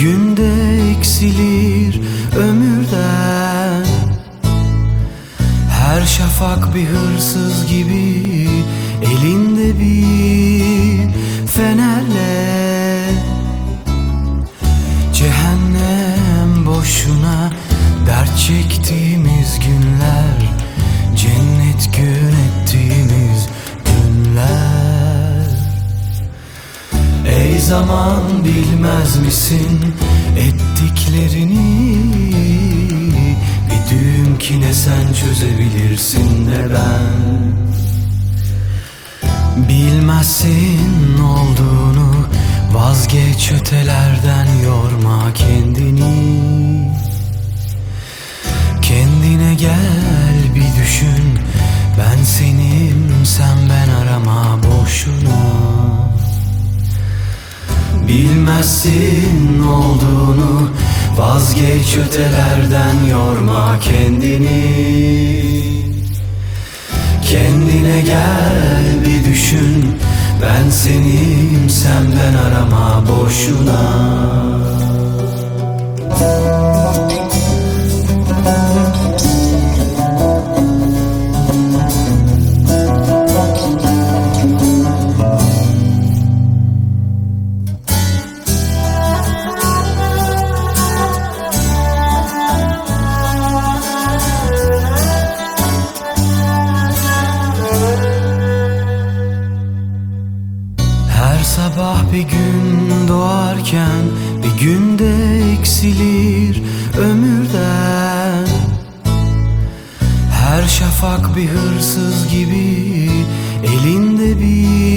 günde eksilir ömürden. Her şafak bir hırsız gibi elinde bir Zaman bilmez misin ettiklerini? Bir düğüm ki ne sen çözebilirsin ne ben. Bilmezsin olduğunu Vazgeç ötelerden yorma kendini. Kendine gel bir düşün Ben senim sen ben arama boşuna Bilmezsin olduğunu. Vazgeç ötelerden yorma kendini. Kendine gel bir düşün. Ben senim sen ben arama boşuna. Her bir gün doğarken bir günde eksilir ömürden. Her şafak bir hırsız gibi elinde bir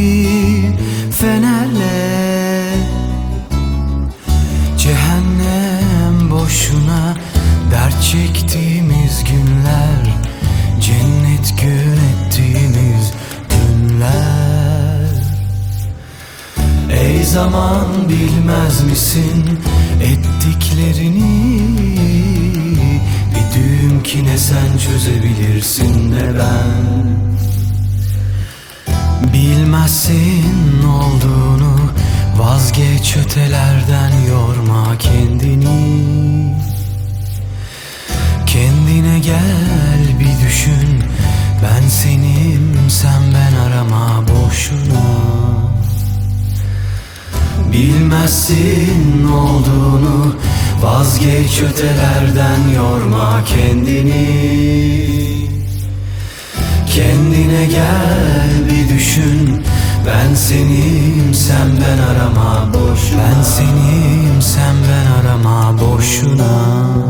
zaman bilmez misin ettiklerini? Bir düğüm ki ne sen çözebilirsin ne ben. Bilmezsin olduğunu vazgeç ötelerden yorma kendini. Kendine gel bir düşün ben senim bilemezsin olduğunu. Vazgeç ötelerden yorma kendini. Kendine gel bir düşün. Ben senim sen ben arama boşuna Ben senim sen ben arama boşuna.